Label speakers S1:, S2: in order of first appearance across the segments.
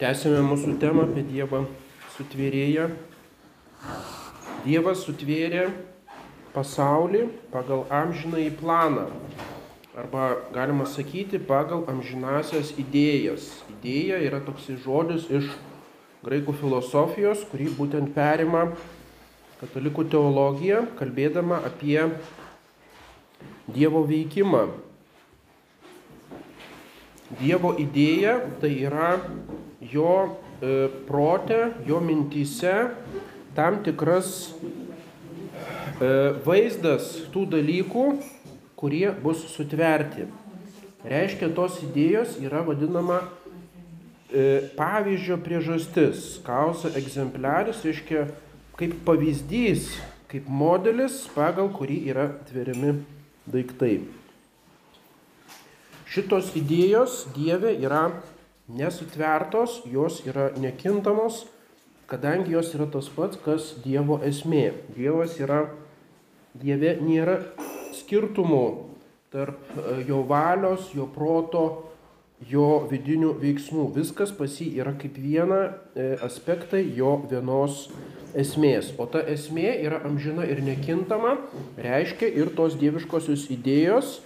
S1: Tęsime mūsų temą apie Dievą sutvėrėją. Dievas sutvėrė pasaulį pagal amžinąjį planą. Arba galima sakyti pagal amžinasias idėjas. Idėja yra toksai žodis iš graikų filosofijos, kurį būtent perima katalikų teologija, kalbėdama apie Dievo veikimą. Dievo idėja tai yra jo e, protė, jo mintyse tam tikras e, vaizdas tų dalykų, kurie bus sutverti. Reiškia, tos idėjos yra vadinama e, pavyzdžio priežastis. Kausa egzempliaris reiškia kaip pavyzdys, kaip modelis, pagal kurį yra tveriami daiktai. Šitos idėjos Dieve yra nesutvertos, jos yra nekintamos, kadangi jos yra tas pats, kas Dievo esmė. Dievas yra, Dieve nėra skirtumų tarp e, jo valios, jo proto, jo vidinių veiksmų. Viskas pas jį yra kaip viena e, aspektai jo vienos esmės. O ta esmė yra amžina ir nekintama, reiškia ir tos dieviškosios idėjos,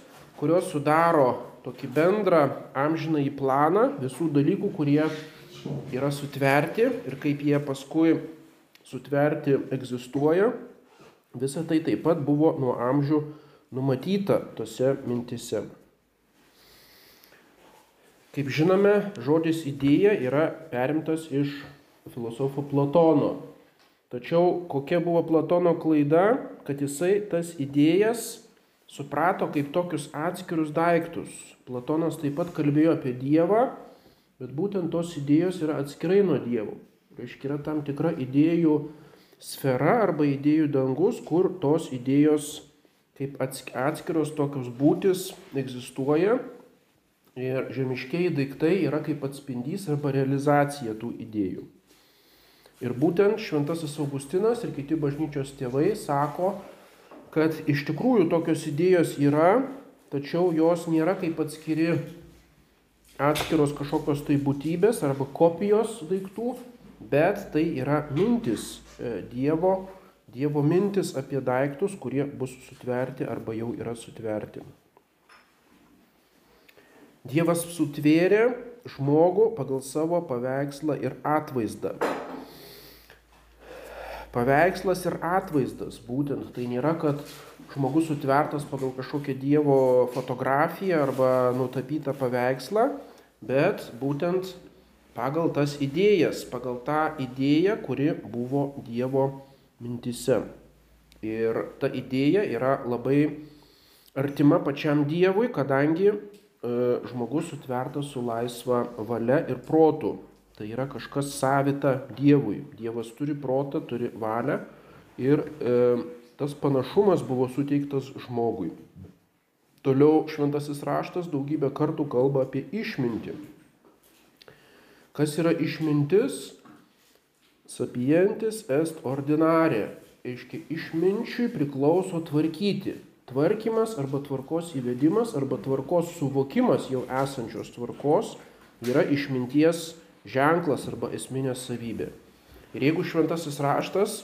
S1: kurios sudaro tokį bendrą amžinąjį planą visų dalykų, kurie yra sutverti ir kaip jie paskui sutverti egzistuoja. Visa tai taip pat buvo nuo amžių numatyta tose mintise. Kaip žinome, žodis idėja yra perimtas iš filosofo Platono. Tačiau kokia buvo Platono klaida, kad jisai tas idėjas suprato kaip tokius atskirus daiktus. Platonas taip pat kalbėjo apie Dievą, bet būtent tos idėjos yra atskirai nuo Dievo. Reiškia, yra tam tikra idėjų sfera arba idėjų dangus, kur tos idėjos kaip atskiros tokios būtis egzistuoja ir žemiškiai daiktai yra kaip atspindys arba realizacija tų idėjų. Ir būtent Šventasis Augustinas ir kiti bažnyčios tėvai sako, kad iš tikrųjų tokios idėjos yra, tačiau jos nėra kaip atskiri atskiros kažkokios tai būtybės arba kopijos daiktų, bet tai yra mintis Dievo, Dievo mintis apie daiktus, kurie bus sutverti arba jau yra sutverti. Dievas sutvėrė žmogų pagal savo paveikslą ir atvaizdą. Paveikslas ir atvaizdas būtent tai nėra, kad žmogus sutvertas pagal kažkokią Dievo fotografiją arba nutapytą paveikslą, bet būtent pagal tas idėjas, pagal tą idėją, kuri buvo Dievo mintise. Ir ta idėja yra labai artima pačiam Dievui, kadangi e, žmogus sutvertas su laisva valia ir protu. Tai yra kažkas savita Dievui. Dievas turi protą, turi valią ir e, tas panašumas buvo suteiktas žmogui. Toliau šventasis raštas daugybę kartų kalba apie išmintį. Kas yra išmintis? Sapientis est ordinarė. Aiškiai, išminčiui priklauso tvarkyti. Tvarkymas arba tvarkos įvedimas arba tvarkos suvokimas jau esančios tvarkos yra išminties ženklas arba esminė savybė. Ir jeigu šventasis raštas,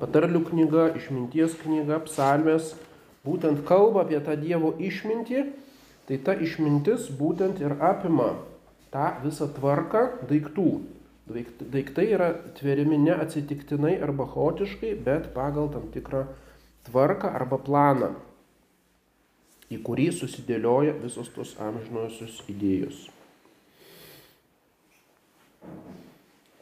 S1: patarlių knyga, išminties knyga, psalmės, būtent kalba apie tą Dievo išmintį, tai ta išmintis būtent ir apima tą visą tvarką daiktų. Daiktai yra tveriami ne atsitiktinai arba chaotiškai, bet pagal tam tikrą tvarką arba planą, į kurį susidėlioja visos tos amžinosios idėjos.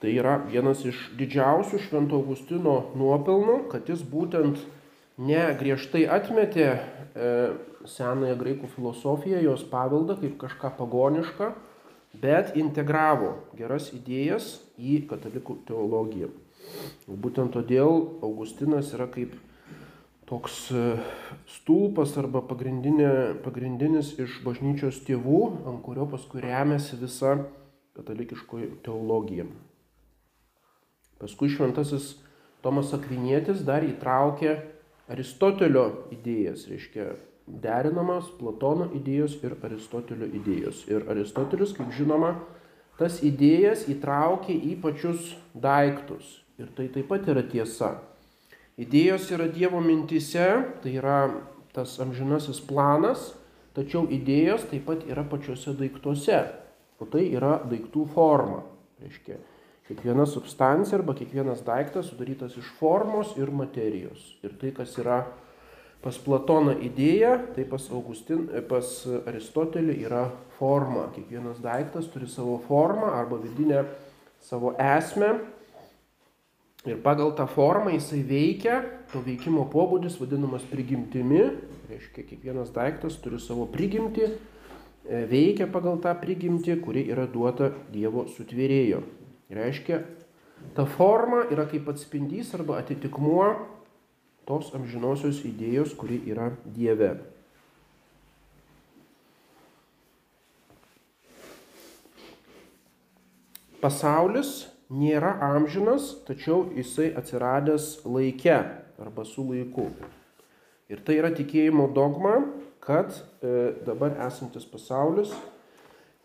S1: Tai yra vienas iš didžiausių Švento Augustino nuopelnų, kad jis būtent ne griežtai atmetė e, senąją graikų filosofiją, jos paveldą kaip kažką pagonišką, bet integravo geras idėjas į katalikų teologiją. Būtent todėl Augustinas yra kaip toks stulpas arba pagrindinis iš bažnyčios tėvų, ant kurio paskui remiasi visa katalikiškoji teologija. Paskui šventasis Tomas Akvinietis dar įtraukė Aristotelio idėjas, reiškia derinamas Platono idėjos ir Aristotelio idėjos. Ir Aristotelis, kaip žinoma, tas idėjas įtraukė į pačius daiktus. Ir tai taip pat yra tiesa. Idėjos yra Dievo mintise, tai yra tas amžinasis planas, tačiau idėjos taip pat yra pačiuose daiktuose. O tai yra daiktų forma. Reiškia, kiekviena substancija arba kiekvienas daiktas sudarytas iš formos ir materijos. Ir tai, kas yra pas Platoną idėja, tai pas, Augustin, pas Aristotelį yra forma. Kiekvienas daiktas turi savo formą arba vidinę savo esmę. Ir pagal tą formą jisai veikia, to veikimo pobūdis vadinamas prigimtimi, reiškia kiekvienas daiktas turi savo prigimtį, e, veikia pagal tą prigimtį, kuri yra duota Dievo sutvėrėjo. Reiškia, ta forma yra kaip atspindys arba atitikmuo tos amžinosios idėjos, kuri yra Dieve. Pasaulis nėra amžinas, tačiau jisai atsiradęs laike arba su laiku. Ir tai yra tikėjimo dogma, kad e, dabar esantis pasaulis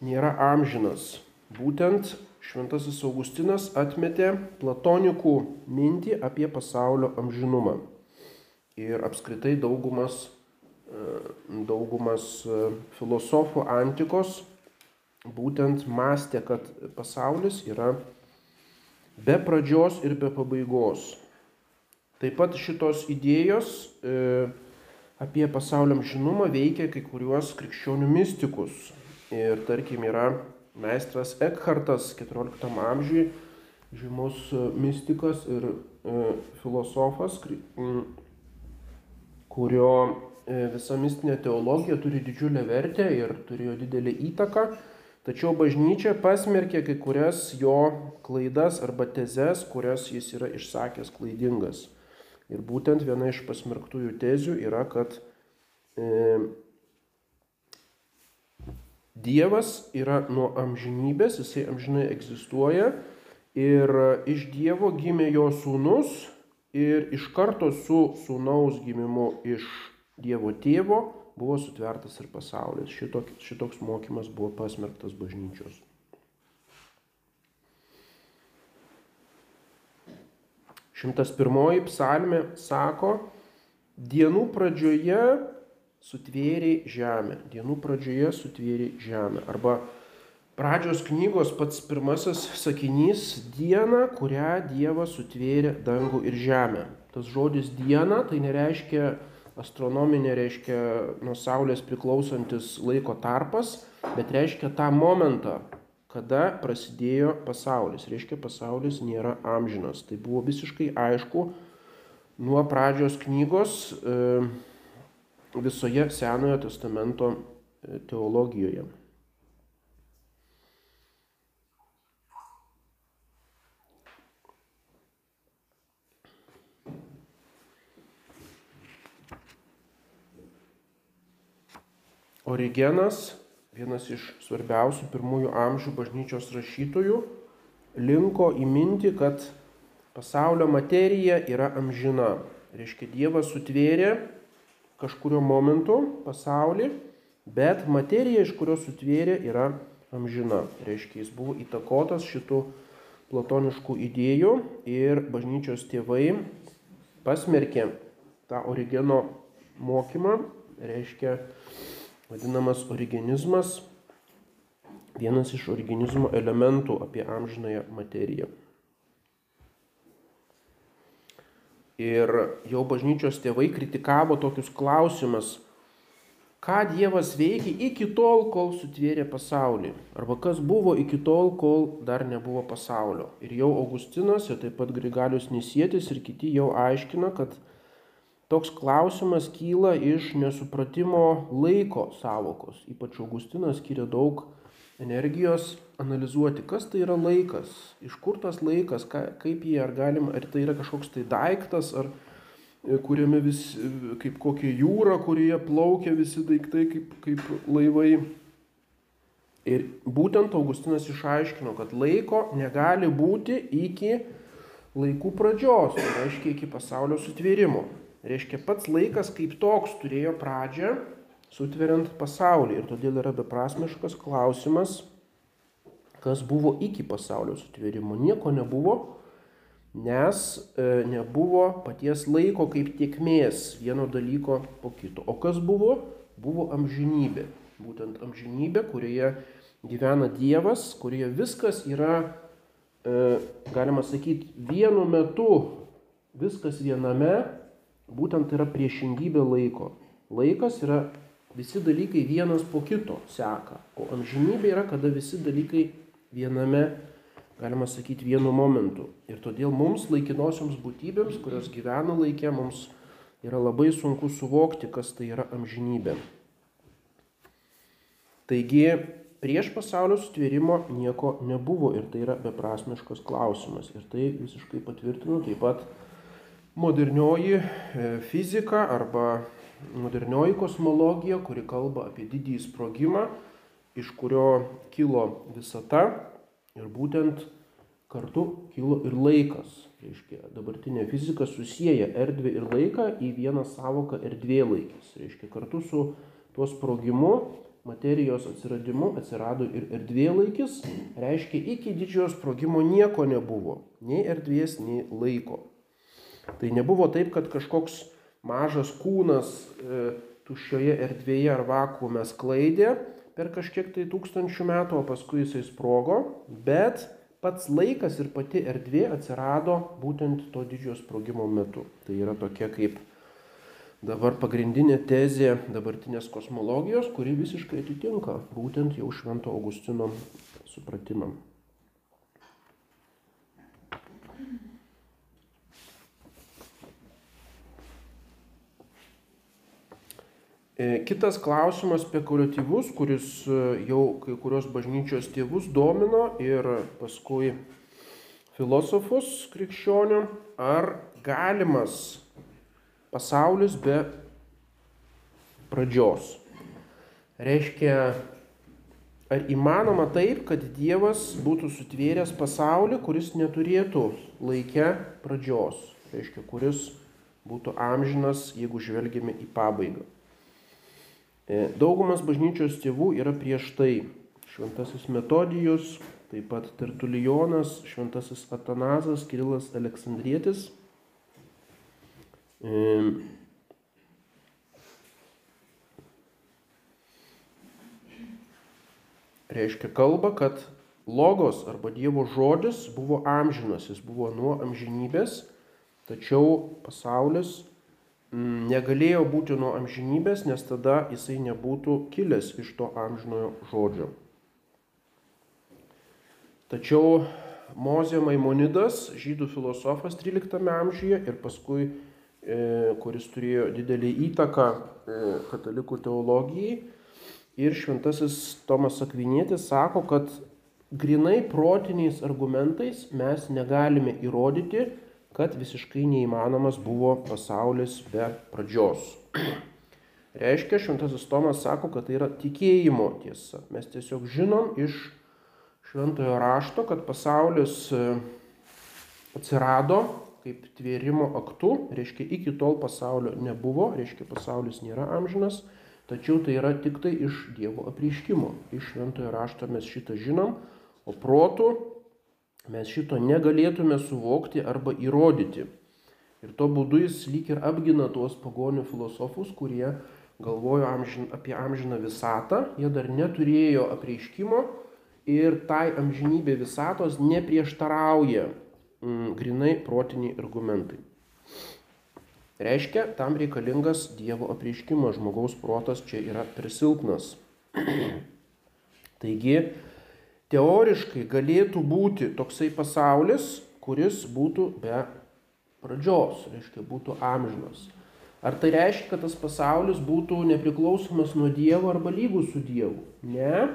S1: nėra amžinas. Būtent Šventasis Augustinas atmetė platonikų mintį apie pasaulio amžinumą. Ir apskritai daugumas, e, daugumas e, filosofų antikos būtent mąstė, kad pasaulis yra be pradžios ir be pabaigos. Taip pat šitos idėjos e, apie pasaulio amžinumą veikia kai kuriuos krikščionių mystikus. Ir tarkim yra meistras Ekhartas 14 amžiui, žymus mystikas ir e, filosofas, kurio e, visa mistinė teologija turi didžiulę vertę ir turėjo didelį įtaką Tačiau bažnyčia pasmerkė kai kurias jo klaidas arba tezes, kurias jis yra išsakęs klaidingas. Ir būtent viena iš pasmerktųjų tezių yra, kad e, Dievas yra nuo amžinybės, jisai amžinai egzistuoja ir iš Dievo gimė jo sūnus ir iš karto su sūnaus gimimu iš Dievo tėvo buvo sutvertas ir pasaulis. Šitok, šitoks mokymas buvo pasmerktas bažnyčios. Šimtas pirmoji psalmė sako, dienų pradžioje sutvėrė žemę. Dienų pradžioje sutvėrė žemę. Arba pradžios knygos pats pirmasis sakinys - diena, kurią Dievas sutvėrė dangų ir žemę. Tas žodis diena tai nereiškia astronominė reiškia nuo Saulės priklausantis laiko tarpas, bet reiškia tą momentą, kada prasidėjo pasaulis. Reiškia, pasaulis nėra amžinas. Tai buvo visiškai aišku nuo pradžios knygos e, visoje Senojo testamento e, teologijoje. Origenas, vienas iš svarbiausių pirmųjų amžių bažnyčios rašytojų, linko į mintį, kad pasaulio materija yra amžina. Reiškia, Dievas sutvėrė kažkurio momentu pasaulį, bet materija, iš kurios sutvėrė, yra amžina. Reiškia, jis buvo įtakotas šitų platoniškų idėjų ir bažnyčios tėvai pasmerkė tą Origeno mokymą, reiškia, vadinamas originizmas, vienas iš originizmo elementų apie amžinąją materiją. Ir jau bažnyčios tėvai kritikavo tokius klausimus, ką Dievas veikia iki tol, kol sutvėrė pasaulį. Arba kas buvo iki tol, kol dar nebuvo pasaulio. Ir jau Augustinas ir taip pat Grigalius Nisėtis ir kiti jau aiškina, kad Toks klausimas kyla iš nesupratimo laiko savokos. Ypač Augustinas skiria daug energijos analizuoti, kas tai yra laikas, iš kur tas laikas, ka, kaip jį, ar galim, ar tai yra kažkoks tai daiktas, ar e, kuriame vis, kaip kokia jūra, kurioje plaukia visi daiktai kaip, kaip laivai. Ir būtent Augustinas išaiškino, kad laiko negali būti iki laikų pradžios, tai reiškia iki pasaulio sutvėrimo. Reiškia, pats laikas kaip toks turėjo pradžią, sutveriant pasaulį. Ir todėl yra beprasmiškas klausimas, kas buvo iki pasaulio sutvėrimo. Nieko nebuvo, nes e, nebuvo paties laiko kaip tiekmės vieno dalyko po kito. O kas buvo? Buvo amžinybė. Būtent amžinybė, kurioje gyvena Dievas, kurioje viskas yra, e, galima sakyti, vienu metu, viskas viename, būtent yra priešingybė laiko. Laikas yra visi dalykai vienas po kito seka, o amžinybė yra, kada visi dalykai viename, galima sakyti, vienu momentu. Ir todėl mums, laikinosioms būtybėms, kurios gyvena laikė, mums yra labai sunku suvokti, kas tai yra amžinybė. Taigi, prieš pasaulio sutvėrimo nieko nebuvo ir tai yra beprasmiškas klausimas. Ir tai visiškai patvirtino taip pat modernioji e, fizika arba modernioji kosmologija, kuri kalba apie didįjį sprogimą, iš kurio kilo visata ir būtent kartu kilo ir laikas. Reiškia, dabartinė fizika susiję erdvę ir laiką į vieną savoką erdvėlaikis. Reiškia, kartu su tuo sprogimu, materijos atsiradimu atsirado ir erdvėlaikis. Reiškia, iki didžiojo sprogimo nieko nebuvo. Nei erdvės, nei laiko. Tai nebuvo taip, kad kažkoks mažas kūnas e, tuščioje erdvėje ar vakuume sklaidė per kažkiek tai tūkstančių metų, o paskui jisai sprogo, bet pats laikas ir pati erdvė atsirado būtent to didžiojo sprogimo metu. Tai yra tokia kaip dabar pagrindinė tezė dabartinės kosmologijos, kuri visiškai atitinka būtent jau Švento Augustino supratimam. Kitas klausimas spekuliatyvus, kuris e, jau kai kurios bažnyčios tėvus domino ir paskui filosofus krikščionių, ar galimas pasaulis be pradžios. Reiškia, ar įmanoma taip, kad Dievas būtų sutvėręs pasaulį, kuris neturėtų laikę pradžios. Reiškia, kuris būtų amžinas, jeigu žvelgime į pabaigą. E, daugumas bažnyčios tėvų yra prieš tai. Šventasis Metodijus, taip pat Tertulijonas, Šventasis Atanazas, Kirilas Aleksandrietis. E, reiškia kalba, kad logos arba Dievo žodis buvo amžinas, jis buvo nuo amžinybės, tačiau pasaulis negalėjo būti nuo amžinybės, nes tada jisai nebūtų kilęs iš to amžinojo žodžio. Tačiau Mozė Maimonidas, žydų filosofas 13 amžiuje ir paskui, e, kuris turėjo didelį įtaką e, katalikų teologijai, ir šventasis Tomas Akvinėtis sako, kad grinai protiniais argumentais mes negalime įrodyti, kad visiškai neįmanomas buvo pasaulis be pradžios. Reiškia, šventasis Tomas sako, kad tai yra tikėjimo tiesa. Mes tiesiog žinom iš šventojo rašto, kad pasaulis e, atsirado kaip tvėrimo aktu, reiškia, iki tol pasaulio nebuvo, reiškia, pasaulis nėra amžinas, tačiau tai yra tik tai iš Dievo apriškimo. Iš šventojo rašto mes šitą žinom, o protų mes šito negalėtume suvokti arba įrodyti. Ir to būdu jis lyg ir apgina tuos pagonių filosofus, kurie galvojo amžin, apie amžiną visatą, jie dar neturėjo apreiškimo ir tai amžinybė visatos neprieštarauja mm, grinai protiniai argumentai. Reiškia, tam reikalingas Dievo apreiškimas, žmogaus protas čia yra prisilpnas. Taigi, teoriškai galėtų būti toksai pasaulis, kuris būtų be pradžios, reiškia, būtų amžinas. Ar tai reiškia, kad tas pasaulis būtų nepriklausomas nuo Dievo arba lygus su Dievu? Ne.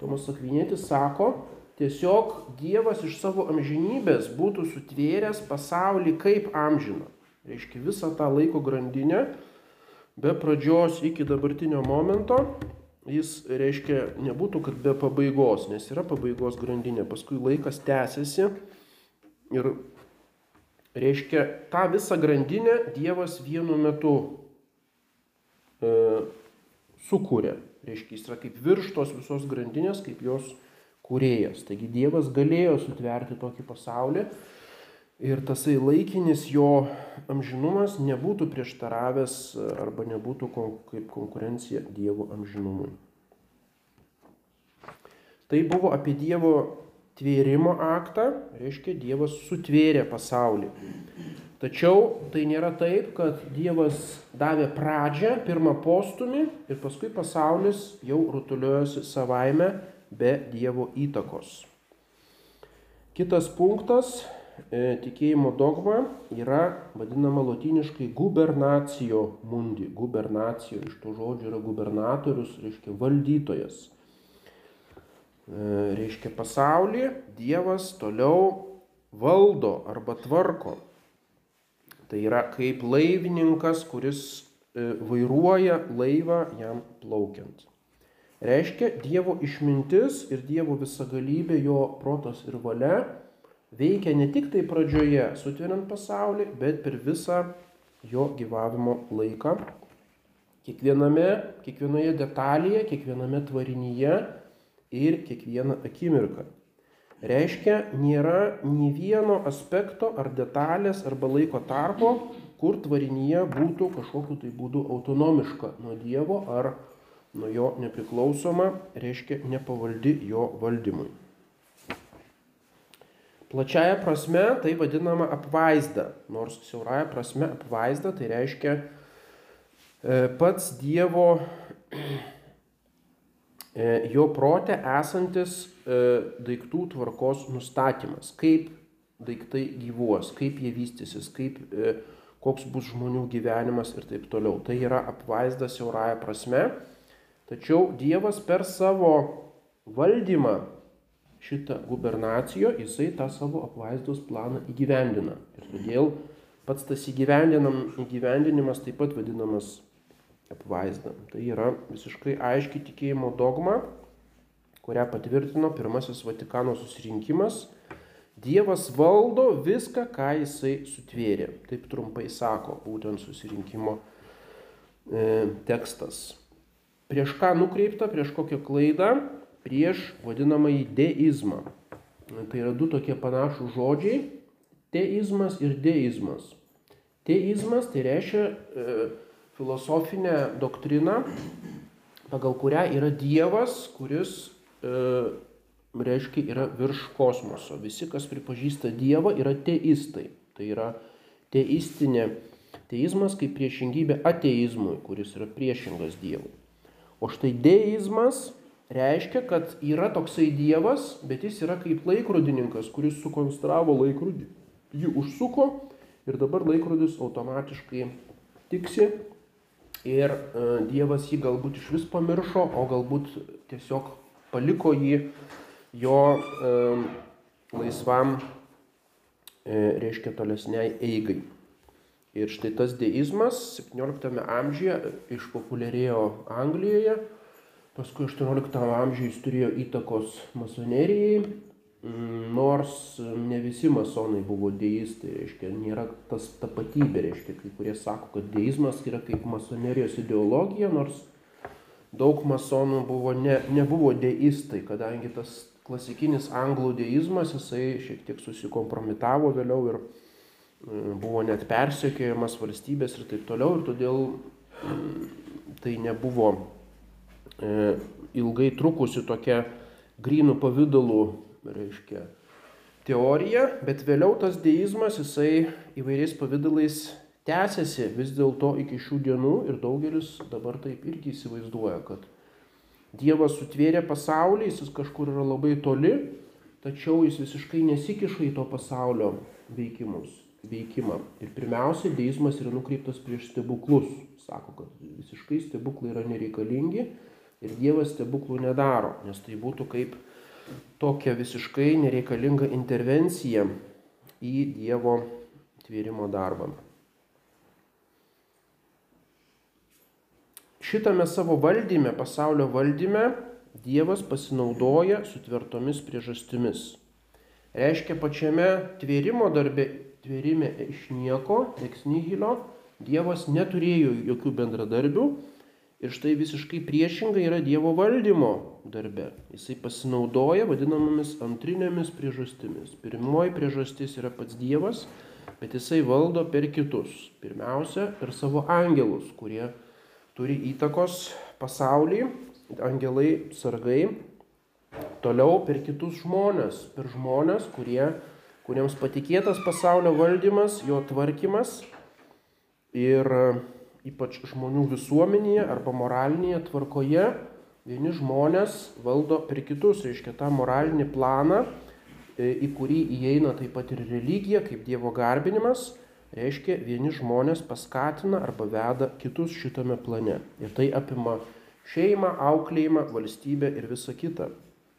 S1: Tomas Akvinėtis sako, tiesiog Dievas iš savo amžinybės būtų sutvėręs pasaulį kaip amžiną. Reiškia visą tą laiko grandinę, be pradžios iki dabartinio momento jis reiškia nebūtų, kad be pabaigos, nes yra pabaigos grandinė, paskui laikas tęsiasi ir reiškia tą visą grandinę Dievas vienu metu e, sukūrė. Reiškia, jis yra kaip virš tos visos grandinės, kaip jos kūrėjas. Taigi Dievas galėjo sutverti tokį pasaulį ir tasai laikinis jo amžinumas nebūtų prieštaravęs arba nebūtų kaip konkurencija Dievo amžinumui. Tai buvo apie Dievo tvėrimo aktą, reiškia Dievas sutvėrė pasaulį. Tačiau tai nėra taip, kad Dievas davė pradžią, pirmą postumį ir paskui pasaulis jau rutuliuojasi savaime be Dievo įtakos. Kitas punktas e, tikėjimo dogma yra vadinama latiniškai gubernacijo mundi. Gubernacijo iš to žodžio yra gubernatorius, reiškia valdytojas. E, reiškia pasaulį Dievas toliau valdo arba tvarko. Tai yra kaip laivininkas, kuris e, vairuoja laivą jam plaukiant. Reiškia, Dievo išmintis ir Dievo visagalybė, jo protas ir valia veikia ne tik tai pradžioje, sutveriant pasaulį, bet per visą jo gyvavimo laiką. Kiekviename, kiekvienoje detalėje, kiekviename tvarinyje ir kiekvieną akimirką. Reiškia, nėra nei vieno aspekto ar detalės arba laiko tarpo, kur tvarinyje būtų kažkokiu tai būdu autonomiška nuo Dievo ar nuo jo nepriklausoma, reiškia nepavaldi jo valdymui. Plačiaja prasme tai vadinama apvaizda, nors siauraja prasme apvaizda tai reiškia e, pats Dievo E, jo prote esantis e, daiktų tvarkos nustatymas, kaip daiktai gyvuos, kaip jie vystysis, kaip, koks bus žmonių gyvenimas ir taip toliau. Tai yra apvaizdas siauraja prasme, tačiau Dievas per savo valdymą šitą gubernacijo, jisai tą savo apvaizdos planą įgyvendina. Ir todėl pats tas įgyvendinimas taip pat vadinamas apvaizda. Tai yra visiškai aiški tikėjimo dogma, kurią patvirtino pirmasis Vatikano susirinkimas. Dievas valdo viską, ką jisai sutvėrė. Taip trumpai sako būtent susirinkimo e, tekstas. Prieš ką nukreipta, prieš kokią klaidą, prieš vadinamąjį deizmą. Tai yra du tokie panašus žodžiai - teizmas ir deizmas. Teizmas tai reiškia e, filosofinę doktriną, pagal kurią yra Dievas, kuris e, reiškia yra virš kosmoso. Visi, kas pripažįsta Dievą, yra teistai. Tai yra teistinė. Teizmas kaip priešingybė ateizmui, kuris yra priešingas Dievui. O štai deizmas reiškia, kad yra toksai Dievas, bet jis yra kaip laikrodininkas, kuris sukonstravo laikrodį, jį užsuko ir dabar laikrodis automatiškai tiksi ir e, Dievas jį galbūt iš vis pamiršo, o galbūt tiesiog paliko jį jo e, laisvam, e, reiškia, tolesniai eigai. Ir štai tas deizmas 17 amžiuje išpopuliarėjo Anglijoje, paskui 18 amžiuje jis turėjo įtakos masonerijai, Mm, nors ne visi masonai buvo deistai, reiškia, nėra tas tapatybė, reiškia, kai kurie sako, kad deizmas yra kaip masonerijos ideologija, nors daug masonų buvo ne, nebuvo deistai, kadangi tas klasikinis anglų deizmas, jisai šiek tiek susikompromitavo vėliau ir mm, buvo net persekiojamas valstybės ir taip toliau, ir todėl mm, tai nebuvo ilgai trukusi tokia grynų pavydalų reiškia, teorija, bet vėliau tas deizmas jisai įvairiais pavydalais tęsiasi vis dėlto iki šių dienų ir daugelis dabar taip irgi įsivaizduoja, kad Dievas sutvėrė pasaulį, jis kažkur yra labai toli, tačiau jis visiškai nesikiša į to pasaulio veikimus, veikimą. Ir pirmiausia, deizmas yra nukreiptas prieš stebuklus. Sako, kad visiškai stebuklai yra nereikalingi ir Dievas stebuklų nedaro, nes tai būtų kaip tokia visiškai nereikalinga intervencija į Dievo tvėrimo darbą. Šitame savo valdyme, pasaulio valdyme, Dievas pasinaudoja sutvertomis priežastimis. Reiškia pačiame tvėrimo darbe, tvėrime iš nieko, ex nihilo, Dievas neturėjo jokių bendradarbių Ir štai visiškai priešingai yra Dievo valdymo darbe. Jisai pasinaudoja vadinamomis antrinėmis priežastimis. Pirmoji priežastis yra pats Dievas, bet jisai valdo per kitus. Pirmiausia, per savo angelus, kurie turi įtakos pasaulį, angelai sargai. Toliau per kitus žmonės, per žmonės, kurie, kuriems patikėtas pasaulio valdymas, jo tvarkymas. Ir ypač žmonių visuomenėje arba moralinėje tvarkoje, vieni žmonės valdo per kitus, reiškia tą moralinį planą, e, į kurį įeina taip pat ir religija, kaip Dievo garbinimas, reiškia vieni žmonės paskatina arba veda kitus šitame plane. Ir tai apima šeimą, auklėjimą, valstybę ir visą kitą.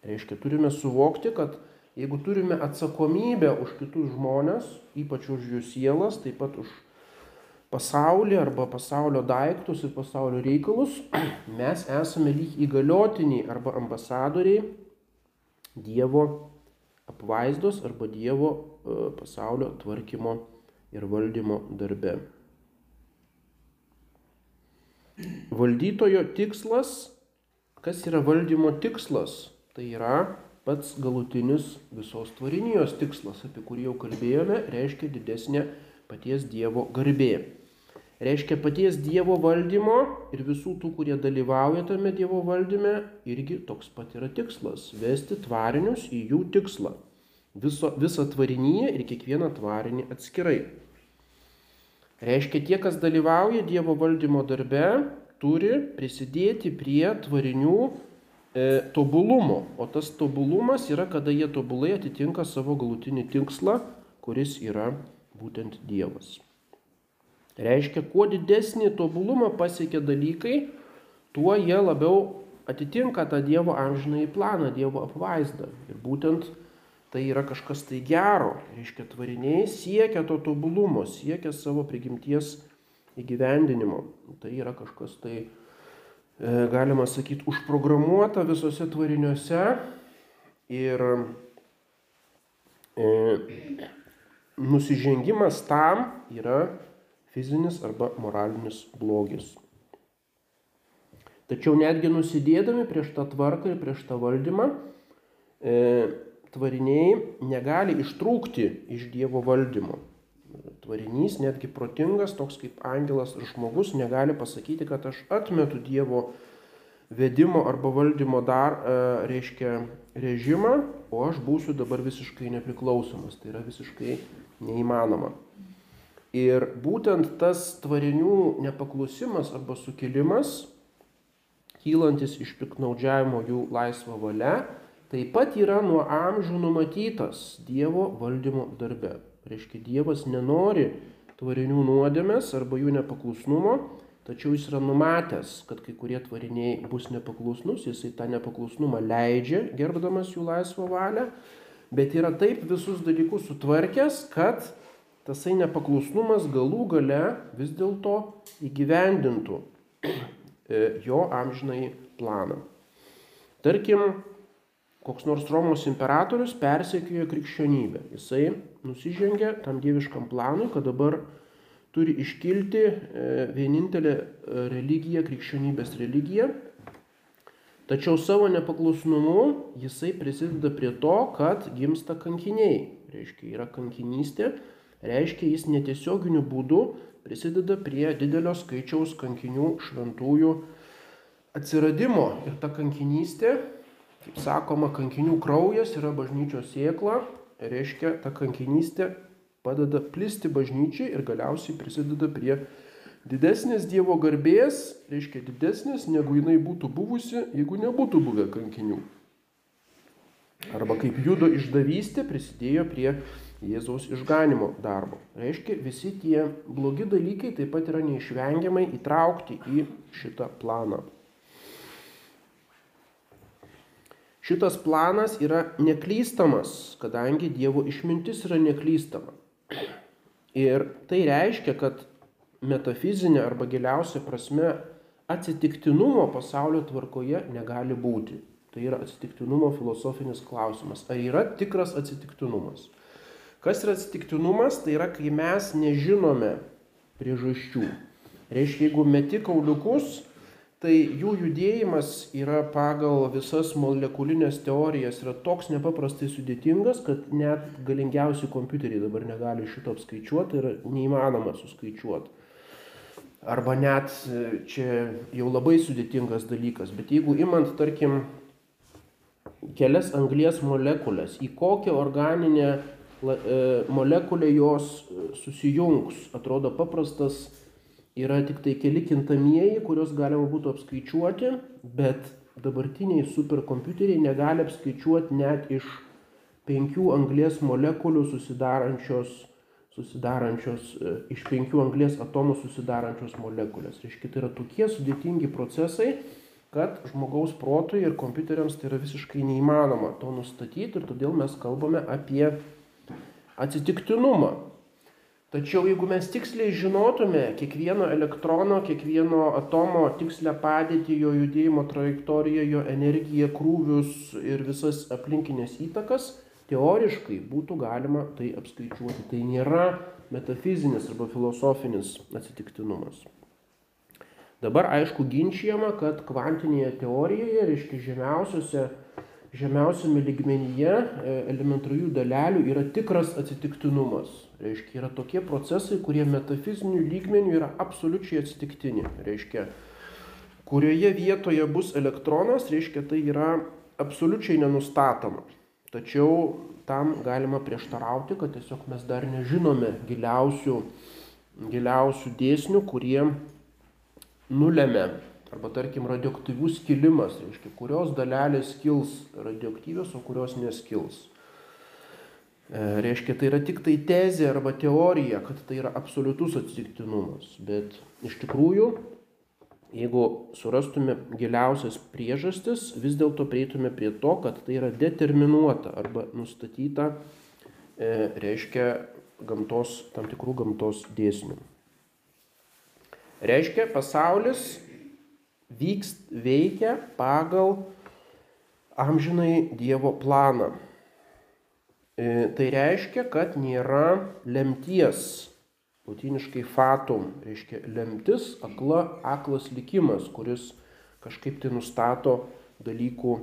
S1: Reiškia, turime suvokti, kad jeigu turime atsakomybę už kitus žmonės, ypač už jų sielas, taip pat už pasaulį arba pasaulio daiktus ir pasaulio reikalus, mes esame lyg įgaliotiniai arba ambasadoriai Dievo apvaizdos arba Dievo e, pasaulio tvarkymo ir valdymo darbe. Valdytojo tikslas, kas yra valdymo tikslas, tai yra pats galutinis visos tvarinijos tikslas, apie kurį jau kalbėjome, reiškia didesnė paties Dievo garbė reiškia paties Dievo valdymo ir visų tų, kurie dalyvauja tame Dievo valdyme, irgi toks pat yra tikslas - vesti tvarinius į jų tikslą. Viso, visą tvarinyje ir kiekvieną tvarinį atskirai. Reiškia, tie, kas dalyvauja Dievo valdymo darbe, turi prisidėti prie tvarinių e, tobulumo. O tas tobulumas yra, kada jie tobulai atitinka savo galutinį tikslą, kuris yra būtent Dievas. Reiškia, kuo didesnį tobulumą pasiekia dalykai, tuo jie labiau atitinka tą Dievo amžinai planą, Dievo apvaizdą. Ir būtent tai yra kažkas tai gero. Reiškia, tvariniai siekia to tobulumo, siekia savo prigimties įgyvendinimo. Tai yra kažkas tai, e, galima sakyti, užprogramuota visose tvariniuose. Ir e, nusižengimas tam yra fizinis arba moralinis blogis. Tačiau netgi nusidėdami prieš tą tvarką ir prieš tą valdymą, e, tvariniai negali ištrūkti iš Dievo valdymo. Tvarinys, netgi protingas, toks kaip angelas ir žmogus, negali pasakyti, kad aš atmetu Dievo vedimo arba valdymo dar, e, reiškia, režimą, o aš būsiu dabar visiškai nepriklausomas. Tai yra visiškai neįmanoma. Ir būtent tas tvarinių nepaklusimas arba sukilimas, kylantis iš piknaudžiavimo jų laisvą valią, taip pat yra nuo amžių numatytas Dievo valdymo darbe. Reiškia, Dievas nenori tvarinių nuodėmės arba jų nepaklusnumo, tačiau jis yra numatęs, kad kai kurie tvariniai bus nepaklusnus, jisai tą nepaklusnumą leidžia, gerbdamas jų laisvą valią, bet yra taip visus dalykus sutvarkęs, kad tasai nepaklusnumas galų gale vis dėlto įgyvendintų e, jo amžinai planą. Tarkim, koks nors Romos imperatorius persekiojo krikščionybę. Jisai nusižengė tam dieviškam planui, kad dabar turi iškilti e, vienintelė e, religija, krikščionybės religija. Tačiau savo nepaklusnumu jisai prisideda prie to, kad gimsta kankiniai. Reiškia, yra kankinystė, reiškia jis netiesioginiu būdu prisideda prie didelio skaičiaus kankinių šventųjų atsiradimo. Ir ta kankinystė, kaip sakoma, kankinių kraujas yra bažnyčios sėkla, reiškia ta kankinystė padeda plisti bažnyčiai ir galiausiai prisideda prie didesnės Dievo garbės, reiškia didesnės, negu jinai būtų buvusi, jeigu nebūtų buvę kankinių. Arba kaip judo išdavystė prisidėjo prie Jėzaus išganimo darbo. Reiškia, visi tie blogi dalykai taip pat yra neišvengiamai įtraukti į šitą planą. Šitas planas yra neklystamas, kadangi Dievo išmintis yra neklystama. Ir tai reiškia, kad metafizinė arba giliausia prasme atsitiktinumo pasaulio tvarkoje negali būti. Tai yra atsitiktinumo filosofinis klausimas. Ar yra tikras atsitiktinumas? Kas yra atsitiktinumas? Tai yra, kai mes nežinome priežasčių. Reiškia, jeigu meti kauliukus, tai jų judėjimas yra pagal visas molekulinės teorijas yra toks nepaprastai sudėtingas, kad net galingiausi kompiuteriai dabar negali šito apskaičiuoti ir neįmanoma suskaičiuoti. Arba net čia jau labai sudėtingas dalykas, bet jeigu imant, tarkim, kelias anglies molekulės, į kokią organinę molekulę jos susijungs, atrodo paprastas yra tik tai keli kintamieji, kuriuos galima būtų apskaičiuoti, bet dabartiniai superkompiuteriai negali apskaičiuoti net iš penkių anglės molekulių susidarančios, susidarančios e, iš penkių anglės atomų susidarančios molekulės. Reiškia, tai yra tokie sudėtingi procesai, kad žmogaus protui ir kompiuteriams tai yra visiškai neįmanoma to nustatyti ir todėl mes kalbame apie atsitiktinumą. Tačiau jeigu mes tiksliai žinotume kiekvieno elektrono, kiekvieno atomo tikslę padėtį, jo judėjimo trajektoriją, jo energiją, krūvius ir visas aplinkinės įtakas, teoriškai būtų galima tai apskaičiuoti. Tai nėra metafizinis arba filosofinis atsitiktinumas. Dabar aišku ginčiama, kad kvantinėje teorijoje, reiškia žemiausiose žemiausiame lygmenyje e, elementarių dalelių yra tikras atsitiktinumas. Reiškia, yra tokie procesai, kurie metafizinių lygmenių yra absoliučiai atsitiktini. Reiškia, kurioje vietoje bus elektronas, reiškia, tai yra absoliučiai nenustatoma. Tačiau tam galima prieštarauti, kad tiesiog mes dar nežinome giliausių, giliausių dėsnių, kurie nulėmė arba tarkim radioaktyvus skilimas, reiškia, kurios dalelės skils radioaktyvios, o kurios neskils. E, reiškia, tai yra tik tai tezė arba teorija, kad tai yra absoliutus atsitiktinumas. Bet iš tikrųjų, jeigu surastume giliausias priežastis, vis dėlto prieitume prie to, kad tai yra determinuota arba nustatyta, e, reiškia, gamtos, tam tikrų gamtos dėsnių. Reiškia, pasaulis vyks, veikia pagal amžinai Dievo planą. E, tai reiškia, kad nėra lemties, latiniškai fatum, reiškia lemtis, akla, aklas likimas, kuris kažkaip tai nustato dalykų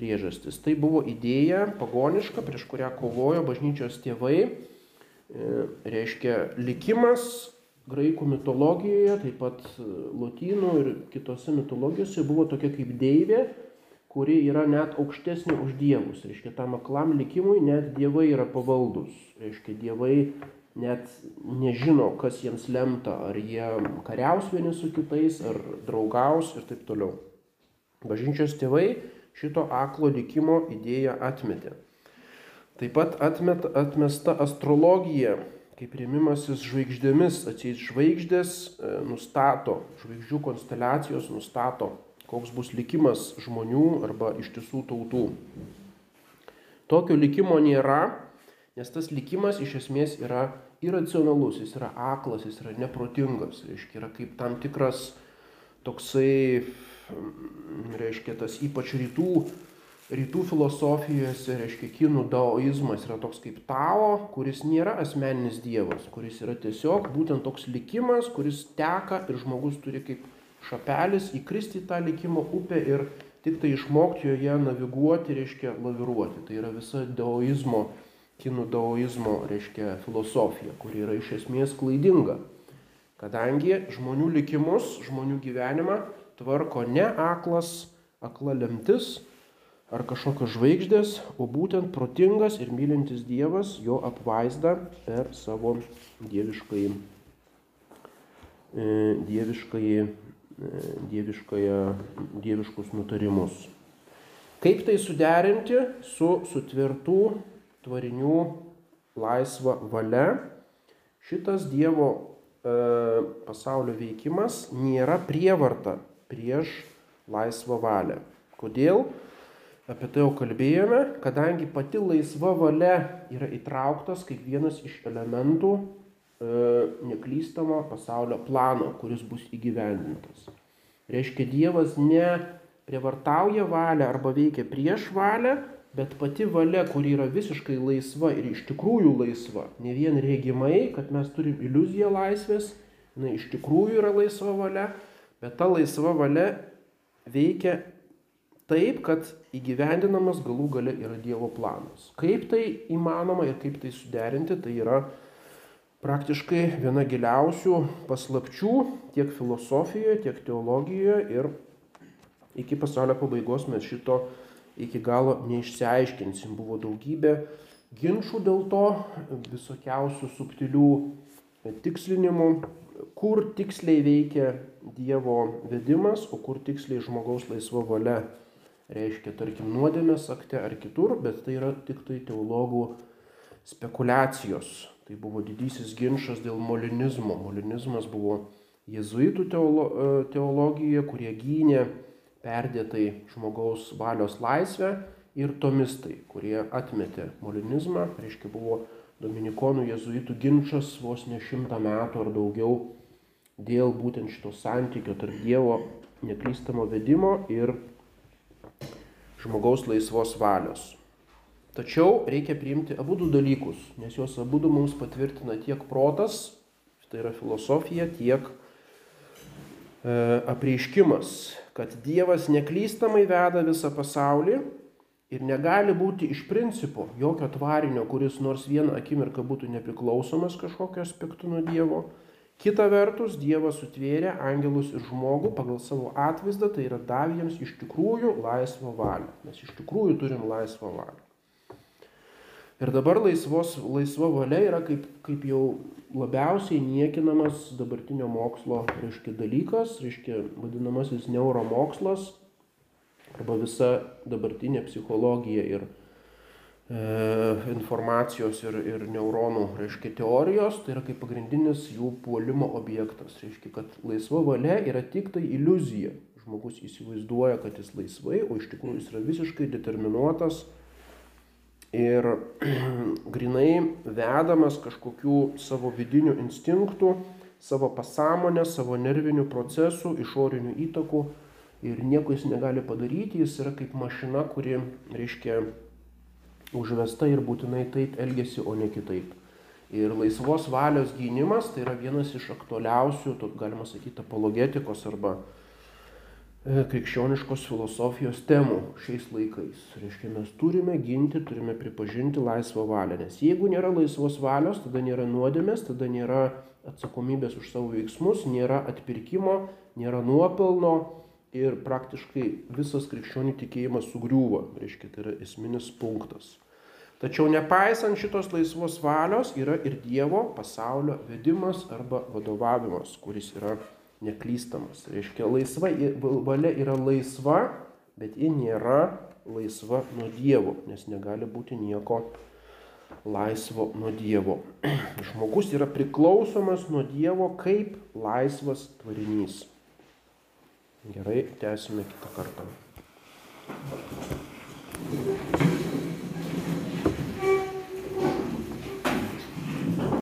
S1: priežastis. Tai buvo idėja pagoniška, prieš kurią kovojo bažnyčios tėvai. E, reiškia, likimas graikų mitologijoje, taip pat e, lotynų ir kitose mitologijose buvo tokia kaip deivė, kuri yra net aukštesnė už dievus. Reiškia, tam aklam likimui net dievai yra pavaldus. Reiškia, dievai net nežino, kas jiems lemta, ar jie kariaus vieni su kitais, ar draugaus ir taip toliau. Bažnyčios tėvai šito aklo likimo idėją atmetė. Taip pat atmet, atmesta astrologija, kaip rėmimasis žvaigždėmis, atseit žvaigždės e, nustato, žvaigždžių konsteliacijos nustato, koks bus likimas žmonių arba ištisų tautų. Tokio likimo nėra, nes tas likimas iš esmės yra iracionalus, jis yra aklas, jis yra neprotingas, reiškia, yra kaip tam tikras toksai, reiškia, tas ypač rytų rytų filosofijose, reiškia, kinų daoizmas yra toks kaip Tao, kuris nėra asmeninis dievas, kuris yra tiesiog būtent toks likimas, kuris teka ir žmogus turi kaip šapelis įkristi į tą likimo upę ir tik tai išmokti joje naviguoti, reiškia, laviruoti. Tai yra visa daoizmo, kinų daoizmo, reiškia, filosofija, kuri yra iš esmės klaidinga. Kadangi žmonių likimus, žmonių gyvenimą tvarko ne aklas, akla lemtis, ar kažkokios žvaigždės, o būtent protingas ir mylintis Dievas jo apvaizda per savo dieviškai, e, dieviškai, e, dieviškai, dieviškus nutarimus. Kaip tai suderinti su sutvirtų tvarinių laisva valia? Šitas Dievo e, pasaulio veikimas nėra prievarta prieš laisvą valią. Kodėl? Apie tai jau kalbėjome, kadangi pati laisva valia yra įtrauktas kaip vienas iš elementų e, neklystamo pasaulio plano, kuris bus įgyvendintas. Reiškia, Dievas ne prievartauja valią arba veikia prieš valią, bet pati valia, kuri yra visiškai laisva ir iš tikrųjų laisva, ne vien regimai, kad mes turim iliuziją laisvės, jinai iš tikrųjų yra laisva valia, Bet ta laisva valia veikia taip, kad įgyvendinamas galų gale yra Dievo planas. Kaip tai įmanoma ir kaip tai suderinti, tai yra praktiškai viena giliausių paslapčių tiek filosofijoje, tiek teologijoje ir iki pasaulio pabaigos mes šito iki galo neišsiaiškinsim. Buvo daugybė ginčių dėl to, visokiausių subtilių tikslinimų, kur tiksliai veikia Dievo vedimas, o kur tiksliai žmogaus laisva valia reiškia, tarkim, nuodėmės akte ar kitur, bet tai yra tik tai teologų spekulacijos. Tai buvo didysis ginčas dėl molinizmo. Molinizmas buvo jezuitų teolo, teologija, kurie gynė perdėtai žmogaus valios laisvę ir tomistai, kurie atmetė molinizmą, reiškia buvo dominikonų jezuitų ginčas vos ne šimtą metų ar daugiau dėl būtent šito santykio tarp Dievo neklystamo vedimo ir žmogaus laisvos valios. Tačiau reikia priimti abu du dalykus, nes juos abu du mums patvirtina tiek protas, tai yra filosofija, tiek e, apreiškimas, kad Dievas neklystamai veda visą pasaulį ir negali būti iš principo jokio tvarinio, kuris nors vieną akimirką būtų nepriklausomas kažkokio aspektu nuo Dievo Kita vertus, Dievas sutvėrė angelus ir žmogų pagal savo atvaizdą, tai yra davė jiems iš tikrųjų laisvą valią. Mes iš tikrųjų turim laisvą valią. Ir dabar laisvos, laisva valia yra kaip, kaip jau labiausiai niekinamas dabartinio mokslo reiškia, dalykas, reiškia, vadinamasis neuromokslas arba visa dabartinė psichologija ir E, informacijos ir, ir neuronų, reiškia, teorijos, tai yra kaip pagrindinis jų puolimo objektas. Reiškia, kad laisva valia yra tik tai iliuzija. Žmogus įsivaizduoja, kad jis laisvai, o iš tikrųjų jis yra visiškai determinuotas ir grinai vedamas kažkokių savo vidinių instinktų, savo pasąmonės, savo nervinių procesų, išorinių įtakų ir nieko jis negali padaryti, jis yra kaip mašina, kuri, reiškia, užvesta ir būtinai taip elgesi, o ne kitaip. Ir laisvos valios gynimas tai yra vienas iš aktualiausių, to, galima sakyti, apologetikos arba e, krikščioniškos filosofijos temų šiais laikais. Reiškia, mes turime ginti, turime pripažinti laisvą valią, nes jeigu nėra laisvos valios, tada nėra nuodėmės, tada nėra atsakomybės už savo veiksmus, nėra atpirkimo, nėra nuopelno ir praktiškai visas krikščionių tikėjimas sugriūva. Reiškia, tai yra esminis punktas. Tačiau nepaisant šitos laisvos valios yra ir Dievo pasaulio vedimas arba vadovavimas, kuris yra neklystamas. Reiškia, laisva valia yra laisva, bet ji nėra laisva nuo Dievo, nes negali būti nieko laisvo nuo Dievo. Žmogus yra priklausomas nuo Dievo kaip laisvas tvarinys. Gerai, tęsime kitą kartą.